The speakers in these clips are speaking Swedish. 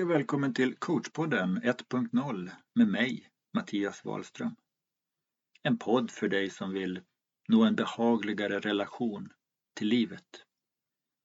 Hej och välkommen till coachpodden 1.0 med mig, Mattias Wahlström. En podd för dig som vill nå en behagligare relation till livet.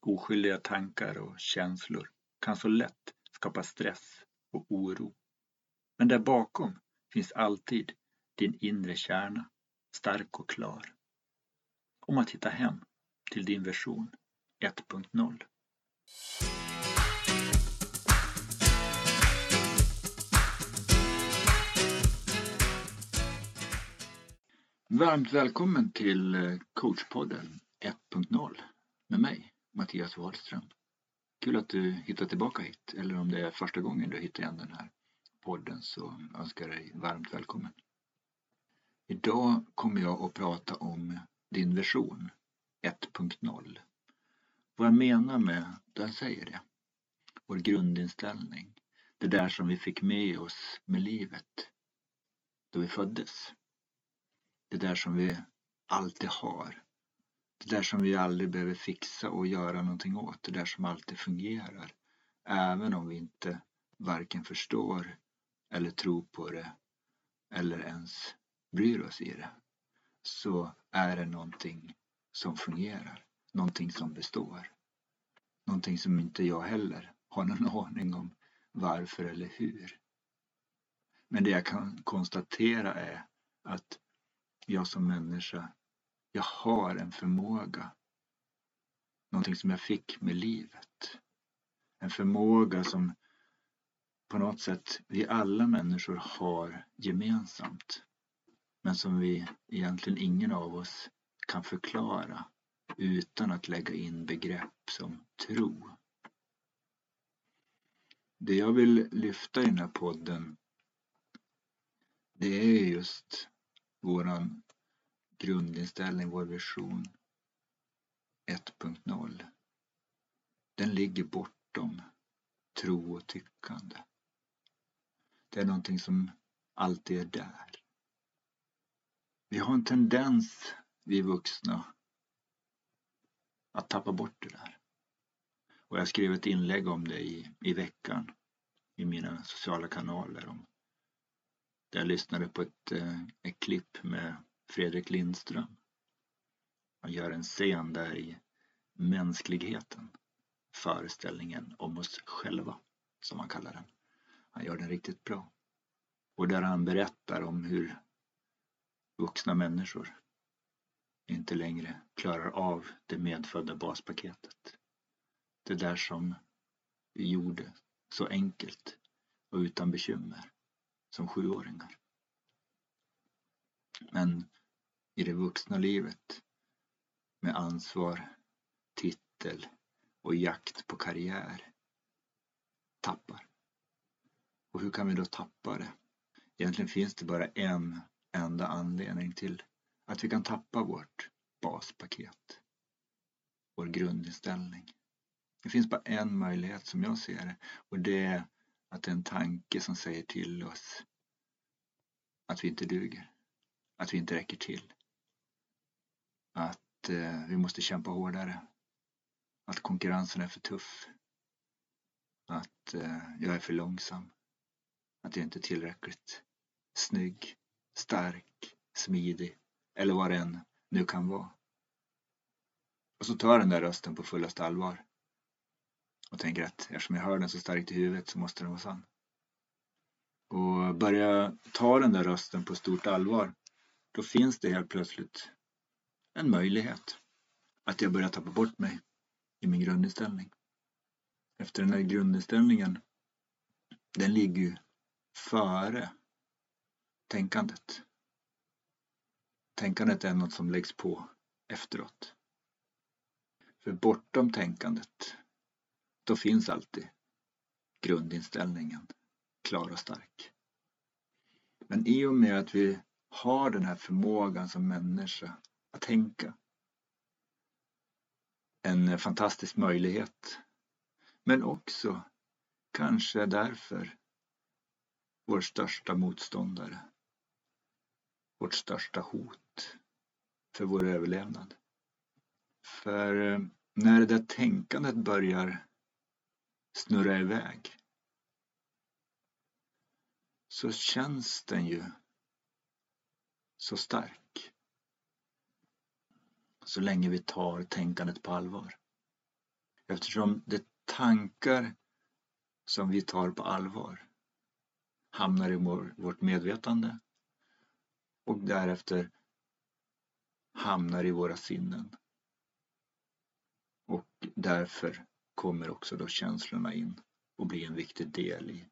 Oskyldiga tankar och känslor kan så lätt skapa stress och oro. Men där bakom finns alltid din inre kärna, stark och klar. Om att hitta hem till din version 1.0. Varmt välkommen till eh, coachpodden 1.0 med mig, Mattias Wahlström. Kul att du hittar tillbaka hit, eller om det är första gången du hittar igen den här podden så önskar jag dig varmt välkommen. Idag kommer jag att prata om din version 1.0. Vad jag menar med det jag säger det. Vår grundinställning. Det där som vi fick med oss med livet då vi föddes. Det där som vi alltid har. Det där som vi aldrig behöver fixa och göra någonting åt. Det där som alltid fungerar. Även om vi inte varken förstår eller tror på det eller ens bryr oss i det. Så är det någonting som fungerar. Någonting som består. Någonting som inte jag heller har någon aning om varför eller hur. Men det jag kan konstatera är att jag som människa, jag har en förmåga. Någonting som jag fick med livet. En förmåga som på något sätt vi alla människor har gemensamt. Men som vi egentligen ingen av oss kan förklara utan att lägga in begrepp som tro. Det jag vill lyfta i den här podden det är just våran grundinställning, vår vision 1.0. Den ligger bortom tro och tyckande. Det är någonting som alltid är där. Vi har en tendens, vi vuxna, att tappa bort det där. Och jag skrev ett inlägg om det i, i veckan i mina sociala kanaler. Om, där jag lyssnade på ett, eh, ett klipp med Fredrik Lindström. Han gör en scen där i Mänskligheten, föreställningen om oss själva, som han kallar den. Han gör den riktigt bra. Och där han berättar om hur vuxna människor inte längre klarar av det medfödda baspaketet. Det där som vi gjorde så enkelt och utan bekymmer som sjuåringar. Men i det vuxna livet med ansvar, titel och jakt på karriär tappar. Och hur kan vi då tappa det? Egentligen finns det bara en enda anledning till att vi kan tappa vårt baspaket. Vår grundinställning. Det finns bara en möjlighet som jag ser det och det är att det är en tanke som säger till oss att vi inte duger. Att vi inte räcker till. Att eh, vi måste kämpa hårdare. Att konkurrensen är för tuff. Att eh, jag är för långsam. Att jag inte är tillräckligt snygg, stark, smidig eller vad det än nu kan vara. Och så tar jag den där rösten på fullaste allvar och tänker att eftersom jag hör den så starkt i huvudet så måste den vara sann. Och börjar jag ta den där rösten på stort allvar då finns det helt plötsligt en möjlighet att jag börjar tappa bort mig i min grundinställning. Efter den här grundinställningen, den ligger ju före tänkandet. Tänkandet är något som läggs på efteråt. För bortom tänkandet, då finns alltid grundinställningen klar och stark. Men i och med att vi har den här förmågan som människa att tänka. En fantastisk möjlighet. Men också kanske därför vår största motståndare. Vårt största hot för vår överlevnad. För eh, när det där tänkandet börjar snurra iväg så känns den ju så stark. Så länge vi tar tänkandet på allvar. Eftersom det tankar som vi tar på allvar hamnar i vårt medvetande och därefter hamnar i våra sinnen. Och därför kommer också då känslorna in och blir en viktig del i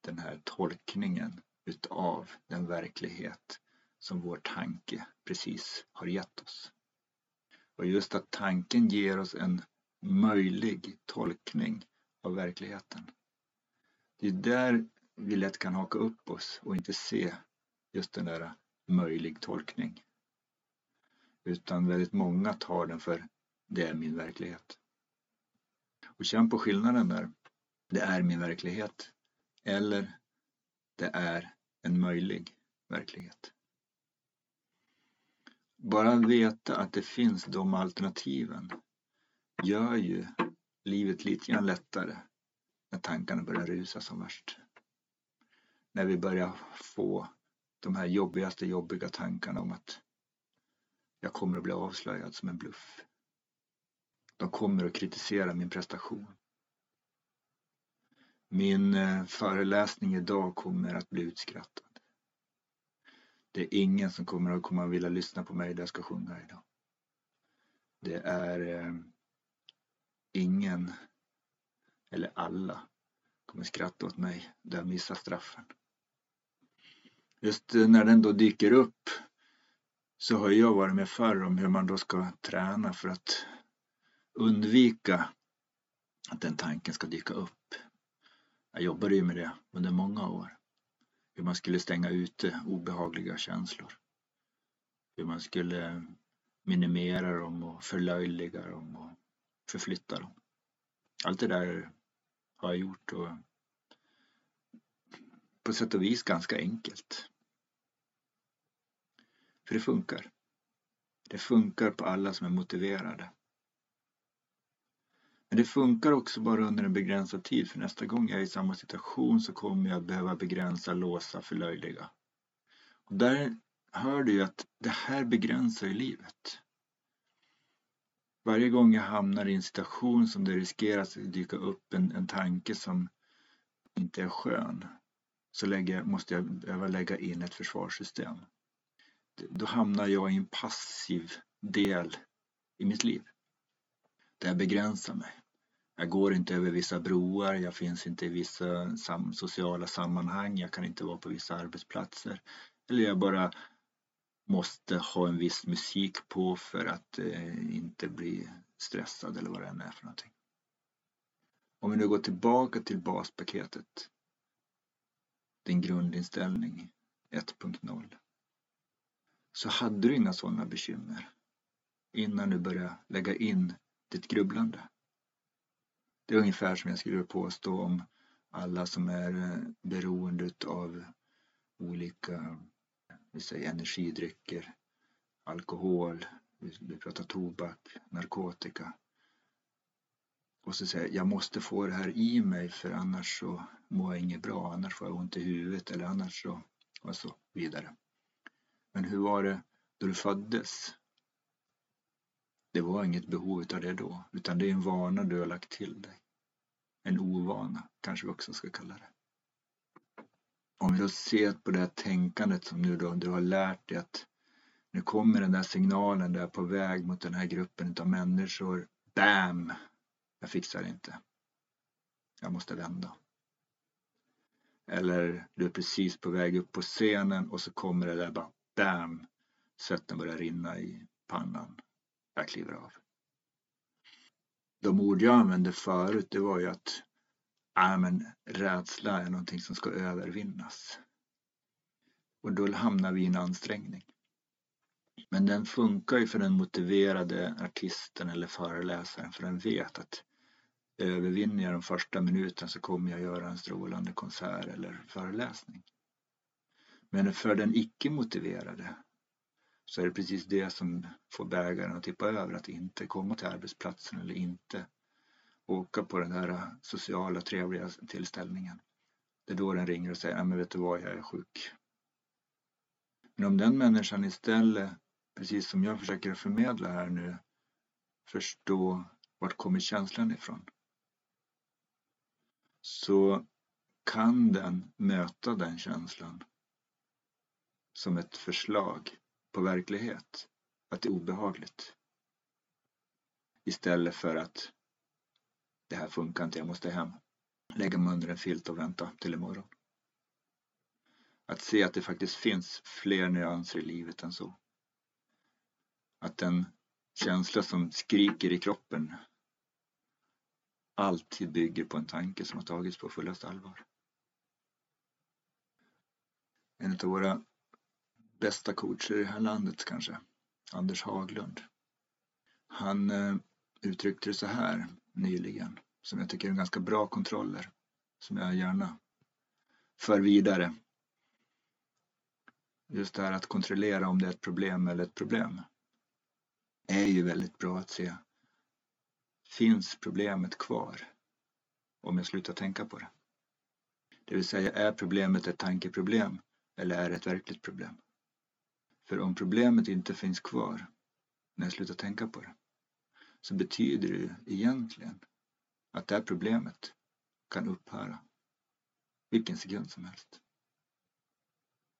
den här tolkningen utav den verklighet som vår tanke precis har gett oss. Och just att tanken ger oss en möjlig tolkning av verkligheten. Det är där vi lätt kan haka upp oss och inte se just den där möjlig tolkning. Utan väldigt många tar den för det är min verklighet. Och känn på skillnaden där. Det är min verklighet. Eller det är en möjlig verklighet. Bara veta att det finns de alternativen gör ju livet lite grann lättare när tankarna börjar rusa som värst. När vi börjar få de här jobbigaste jobbiga tankarna om att jag kommer att bli avslöjad som en bluff. De kommer att kritisera min prestation. Min eh, föreläsning idag kommer att bli utskrattad. Det är ingen som kommer att komma och vilja lyssna på mig där jag ska sjunga idag. Det är eh, ingen, eller alla, kommer skratta åt mig där jag missar straffen. Just eh, när den då dyker upp så har jag varit med förr om hur man då ska träna för att undvika att den tanken ska dyka upp. Jag jobbade ju med det under många år. Hur man skulle stänga ute obehagliga känslor. Hur man skulle minimera dem och förlöjliga dem och förflytta dem. Allt det där har jag gjort och på sätt och vis ganska enkelt. För det funkar. Det funkar på alla som är motiverade. Men det funkar också bara under en begränsad tid för nästa gång jag är i samma situation så kommer jag behöva begränsa, låsa, förlöjliga. Och där hör du ju att det här begränsar ju livet. Varje gång jag hamnar i en situation som det riskerar att dyka upp en, en tanke som inte är skön så lägger, måste jag behöva lägga in ett försvarssystem. Då hamnar jag i en passiv del i mitt liv. Där jag begränsar mig. Jag går inte över vissa broar, jag finns inte i vissa sam sociala sammanhang, jag kan inte vara på vissa arbetsplatser. Eller jag bara måste ha en viss musik på för att eh, inte bli stressad eller vad det än är för någonting. Om vi nu går tillbaka till baspaketet. Din grundinställning 1.0. Så hade du inga sådana bekymmer innan du började lägga in ditt grubblande. Det är ungefär som jag skulle påstå om alla som är eh, beroende av olika vi säger energidrycker, alkohol, vi pratar tobak, narkotika. Och så säger jag, jag måste få det här i mig för annars så mår jag inget bra, annars får jag ont i huvudet eller annars så och så vidare. Men hur var det då du föddes? Det var inget behov av det då, utan det är en vana du har lagt till dig. En ovana, kanske vi också ska kalla det. Om vi då ser på det här tänkandet som nu då du har lärt dig att nu kommer den där signalen där på väg mot den här gruppen av människor. BAM! Jag fixar det inte. Jag måste vända. Eller du är precis på väg upp på scenen och så kommer det där bara BAM! Svetten börjar rinna i pannan. Jag kliver av. De ord jag använde förut det var ju att äh, men rädsla är någonting som ska övervinnas. Och då hamnar vi i en ansträngning. Men den funkar ju för den motiverade artisten eller föreläsaren för den vet att övervinner jag de första minuterna så kommer jag göra en strålande konsert eller föreläsning. Men för den icke motiverade så är det precis det som får bägaren att tippa över, att inte komma till arbetsplatsen eller inte åka på den här sociala trevliga tillställningen. Det är då den ringer och säger, ja men vet du vad, jag är sjuk. Men om den människan istället, precis som jag försöker förmedla här nu, förstå vart kommer känslan ifrån? Så kan den möta den känslan som ett förslag på verklighet, att det är obehagligt. Istället för att det här funkar inte, jag måste hem. Lägga mig under en filt och vänta till imorgon. Att se att det faktiskt finns fler nyanser i livet än så. Att den känsla som skriker i kroppen alltid bygger på en tanke som har tagits på fullaste allvar. En av våra bästa coacher i det här landet kanske, Anders Haglund. Han eh, uttryckte det så här nyligen, som jag tycker är ganska bra kontroller, som jag gärna för vidare. Just det här att kontrollera om det är ett problem eller ett problem är ju väldigt bra att se. Finns problemet kvar om jag slutar tänka på det? Det vill säga, är problemet ett tankeproblem eller är det ett verkligt problem? För om problemet inte finns kvar när jag slutar tänka på det så betyder det egentligen att det här problemet kan upphöra vilken sekund som helst.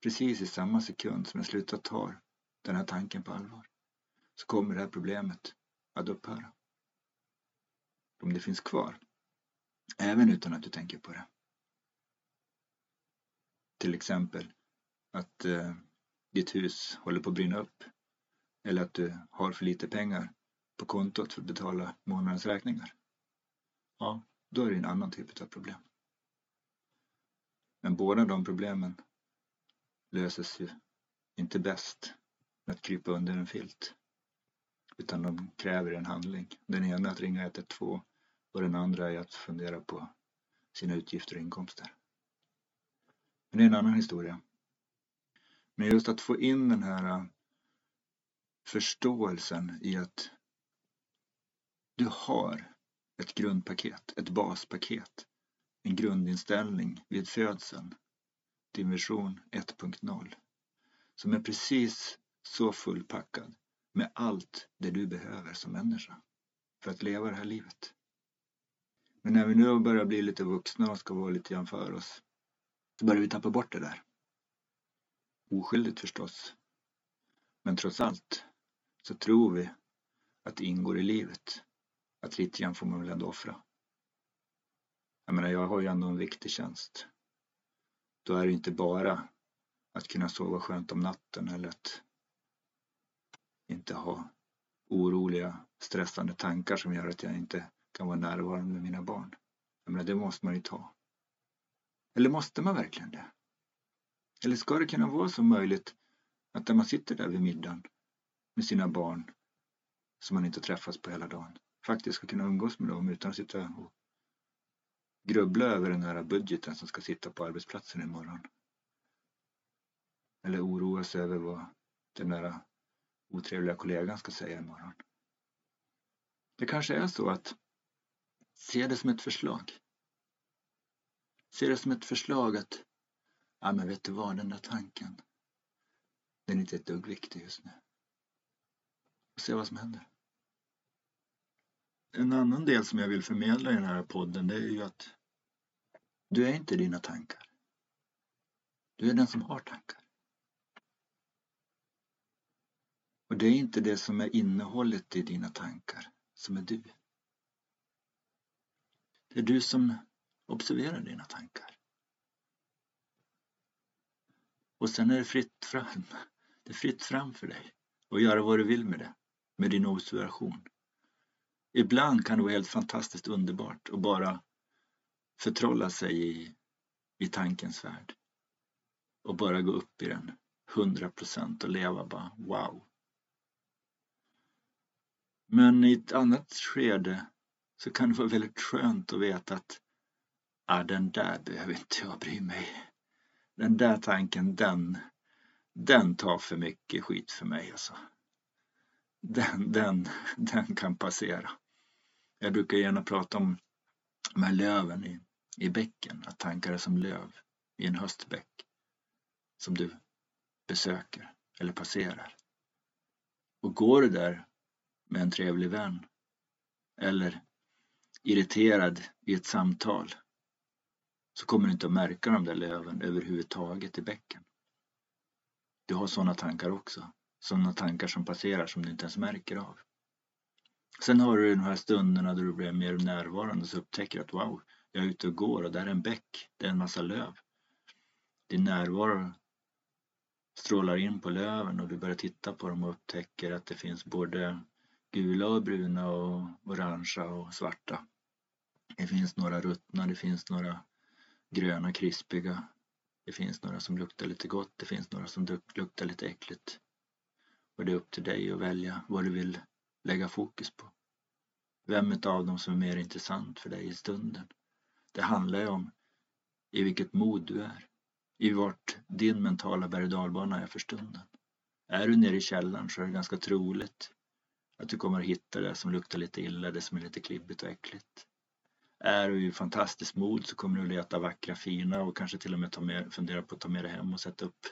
Precis i samma sekund som jag slutar ta den här tanken på allvar så kommer det här problemet att upphöra. Om det finns kvar, även utan att du tänker på det. Till exempel att eh, ditt hus håller på att brinna upp eller att du har för lite pengar på kontot för att betala månadens räkningar. Ja, då är det en annan typ av problem. Men båda de problemen löses ju inte bäst med att krypa under en filt. Utan de kräver en handling. Den ena är att ringa 112 och den andra är att fundera på sina utgifter och inkomster. Men det är en annan historia. Men just att få in den här äh, förståelsen i att du har ett grundpaket, ett baspaket, en grundinställning vid födseln, din version 1.0, som är precis så fullpackad med allt det du behöver som människa för att leva det här livet. Men när vi nu börjar bli lite vuxna och ska vara lite grann för oss så börjar vi tappa bort det där. Oskyldigt förstås. Men trots allt så tror vi att det ingår i livet. Att lite grann får man väl ändå offra. Jag menar, jag har ju ändå en viktig tjänst. Då är det inte bara att kunna sova skönt om natten eller att inte ha oroliga, stressande tankar som gör att jag inte kan vara närvarande med mina barn. Jag menar, det måste man ju ta. Eller måste man verkligen det? Eller ska det kunna vara så möjligt att när man sitter där vid middagen med sina barn som man inte träffas på hela dagen faktiskt ska kunna umgås med dem utan att sitta och grubbla över den här budgeten som ska sitta på arbetsplatsen imorgon. Eller oroa sig över vad den där otrevliga kollegan ska säga imorgon. Det kanske är så att se det som ett förslag. Se det som ett förslag att Ja, men vet du vad, den där tanken, den är inte ett dugg viktig just nu. Och se vad som händer. En annan del som jag vill förmedla i den här podden, det är ju att du är inte dina tankar. Du är den som har tankar. Och det är inte det som är innehållet i dina tankar som är du. Det är du som observerar dina tankar. Och sen är det fritt fram. Det är fritt fram för dig att göra vad du vill med det, med din observation. Ibland kan det vara helt fantastiskt underbart att bara förtrolla sig i, i tankens värld. Och bara gå upp i den, hundra procent och leva bara wow. Men i ett annat skede så kan det vara väldigt skönt att veta att ah, den där behöver inte jag bry mig den där tanken, den, den tar för mycket skit för mig alltså. Den, den, den kan passera. Jag brukar gärna prata om de här löven i, i bäcken, att tankar är som löv i en höstbäck som du besöker eller passerar. Och går du där med en trevlig vän eller irriterad i ett samtal så kommer du inte att märka de där löven överhuvudtaget i bäcken. Du har sådana tankar också. Sådana tankar som passerar som du inte ens märker av. Sen har du de här stunderna då du blir mer närvarande och upptäcker att wow, jag är ute och går och där är en bäck, det är en massa löv. Din närvaro strålar in på löven och du börjar titta på dem och upptäcker att det finns både gula och bruna och orangea och svarta. Det finns några ruttna, det finns några gröna krispiga. Det finns några som luktar lite gott, det finns några som luktar lite äckligt. Och det är upp till dig att välja vad du vill lägga fokus på. Vem av dem som är mer intressant för dig i stunden. Det handlar ju om i vilket mod du är. I vart din mentala berg och dalbana är för stunden. Är du nere i källaren så är det ganska troligt att du kommer att hitta det som luktar lite illa, det som är lite klibbigt och äckligt. Är du i fantastiskt mod så kommer du leta vackra, fina och kanske till och med ta med, fundera på att ta med dig hem och sätta upp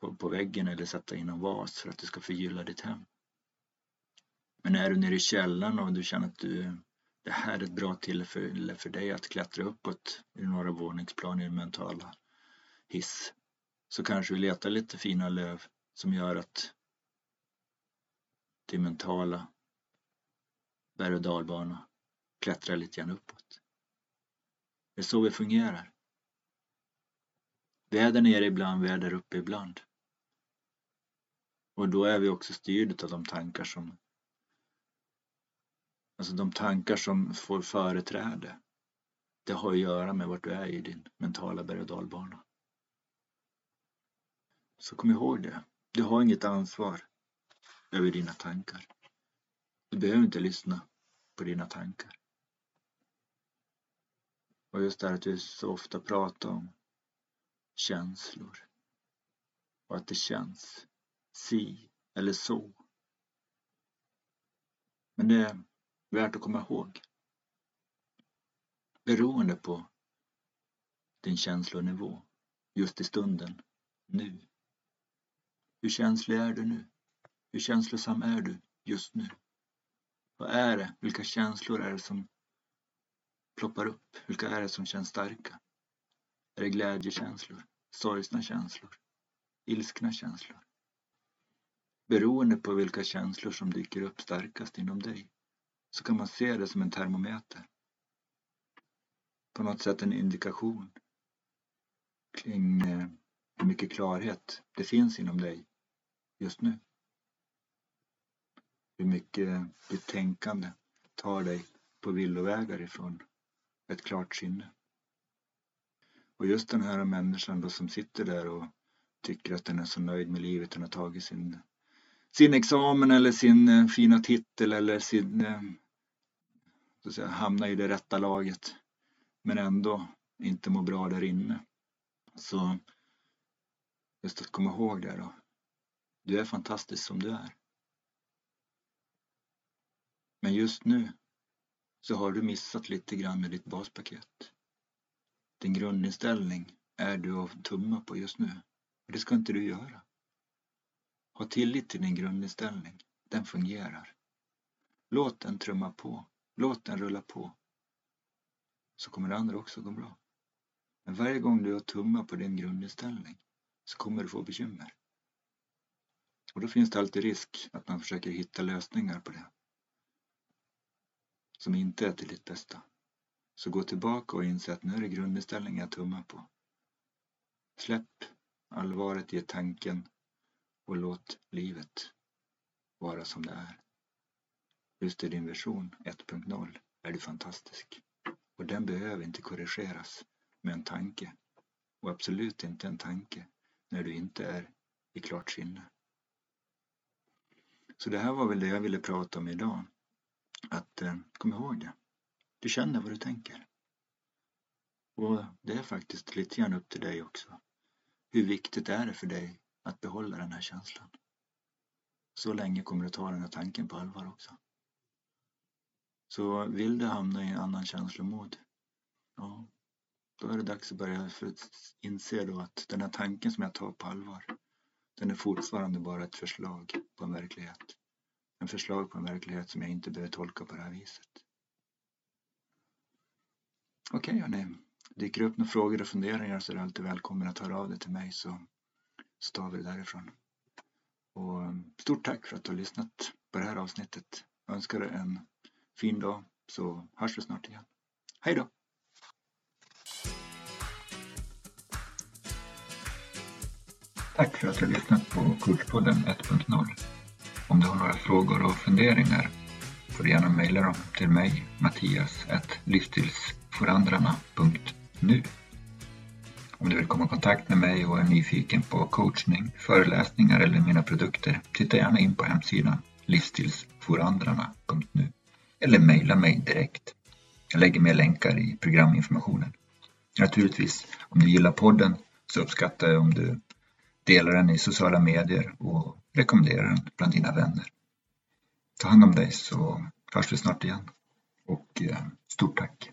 på, på väggen eller sätta in en vas för att du ska förgylla ditt hem. Men är du nere i källaren och du känner att du, det här är ett bra tillfälle för dig att klättra uppåt i några våningsplan i den mentala hiss så kanske vi letar lite fina löv som gör att det mentala berg och dalbana klättrar lite grann uppåt. Det är så vi fungerar. Vi är där nere ibland, vi är där uppe ibland. Och då är vi också styrda av de tankar som Alltså de tankar som får företräde. Det har att göra med vart du är i din mentala berg och dalbana. Så kom ihåg det. Du har inget ansvar över dina tankar. Du behöver inte lyssna på dina tankar. Och just det här att vi så ofta pratar om känslor. Och att det känns si eller så. Men det är värt att komma ihåg. Beroende på din känslonivå just i stunden, nu. Hur känslig är du nu? Hur känslosam är du just nu? Vad är det? Vilka känslor är det som ploppar upp? Vilka är det som känns starka? Är det glädjekänslor? Sorgsna känslor? Ilskna känslor? Beroende på vilka känslor som dyker upp starkast inom dig så kan man se det som en termometer. På något sätt en indikation kring eh, hur mycket klarhet det finns inom dig just nu. Hur mycket ditt tänkande tar dig på villovägar ifrån ett klart sinne. Och just den här människan då som sitter där och tycker att den är så nöjd med livet, den har tagit sin, sin examen eller sin eh, fina titel eller sin, eh, så att säga, hamnar i det rätta laget men ändå inte mår bra där inne. Så just att komma ihåg det då. Du är fantastisk som du är. Men just nu så har du missat lite grann med ditt baspaket. Din grundinställning är du att tumma på just nu. Och det ska inte du göra. Ha tillit till din grundinställning. Den fungerar. Låt den trumma på. Låt den rulla på. Så kommer det andra också gå bra. Men varje gång du har tummar på din grundinställning så kommer du få bekymmer. Och då finns det alltid risk att man försöker hitta lösningar på det som inte är till ditt bästa. Så gå tillbaka och inse att nu är det grundinställningen jag tummar på. Släpp allvaret i tanken och låt livet vara som det är. Just i din version 1.0 är du fantastisk. Och den behöver inte korrigeras med en tanke. Och absolut inte en tanke när du inte är i klart sinne. Så det här var väl det jag ville prata om idag. Att eh, kom ihåg det. Du känner vad du tänker. Och det är faktiskt lite grann upp till dig också. Hur viktigt är det för dig att behålla den här känslan? Så länge kommer du ta den här tanken på allvar också. Så vill du hamna i en annan känslomod, ja, då är det dags att börja för inse då att den här tanken som jag tar på allvar, den är fortfarande bara ett förslag på en verklighet. En förslag på en verklighet som jag inte behöver tolka på det här viset. Okej okay, hörni, dyker det upp några frågor och funderingar så är du alltid välkommen att höra av dig till mig så, så tar vi det därifrån. Och eh, stort tack för att du har lyssnat på det här avsnittet. Jag önskar dig en fin dag så hörs vi snart igen. Hej då! Tack för att du har lyssnat på Kurspodden 1.0. Om du har några frågor och funderingar får du gärna mejla dem till mig, Mattias, livsstilsforandrarna.nu. Om du vill komma i kontakt med mig och är nyfiken på coachning, föreläsningar eller mina produkter, titta gärna in på hemsidan livsstilsforandrarna.nu eller mejla mig direkt. Jag lägger med länkar i programinformationen. Naturligtvis, om du gillar podden så uppskattar jag om du Dela den i sociala medier och rekommendera den bland dina vänner. Ta hand om dig så hörs vi snart igen. Och eh, stort tack!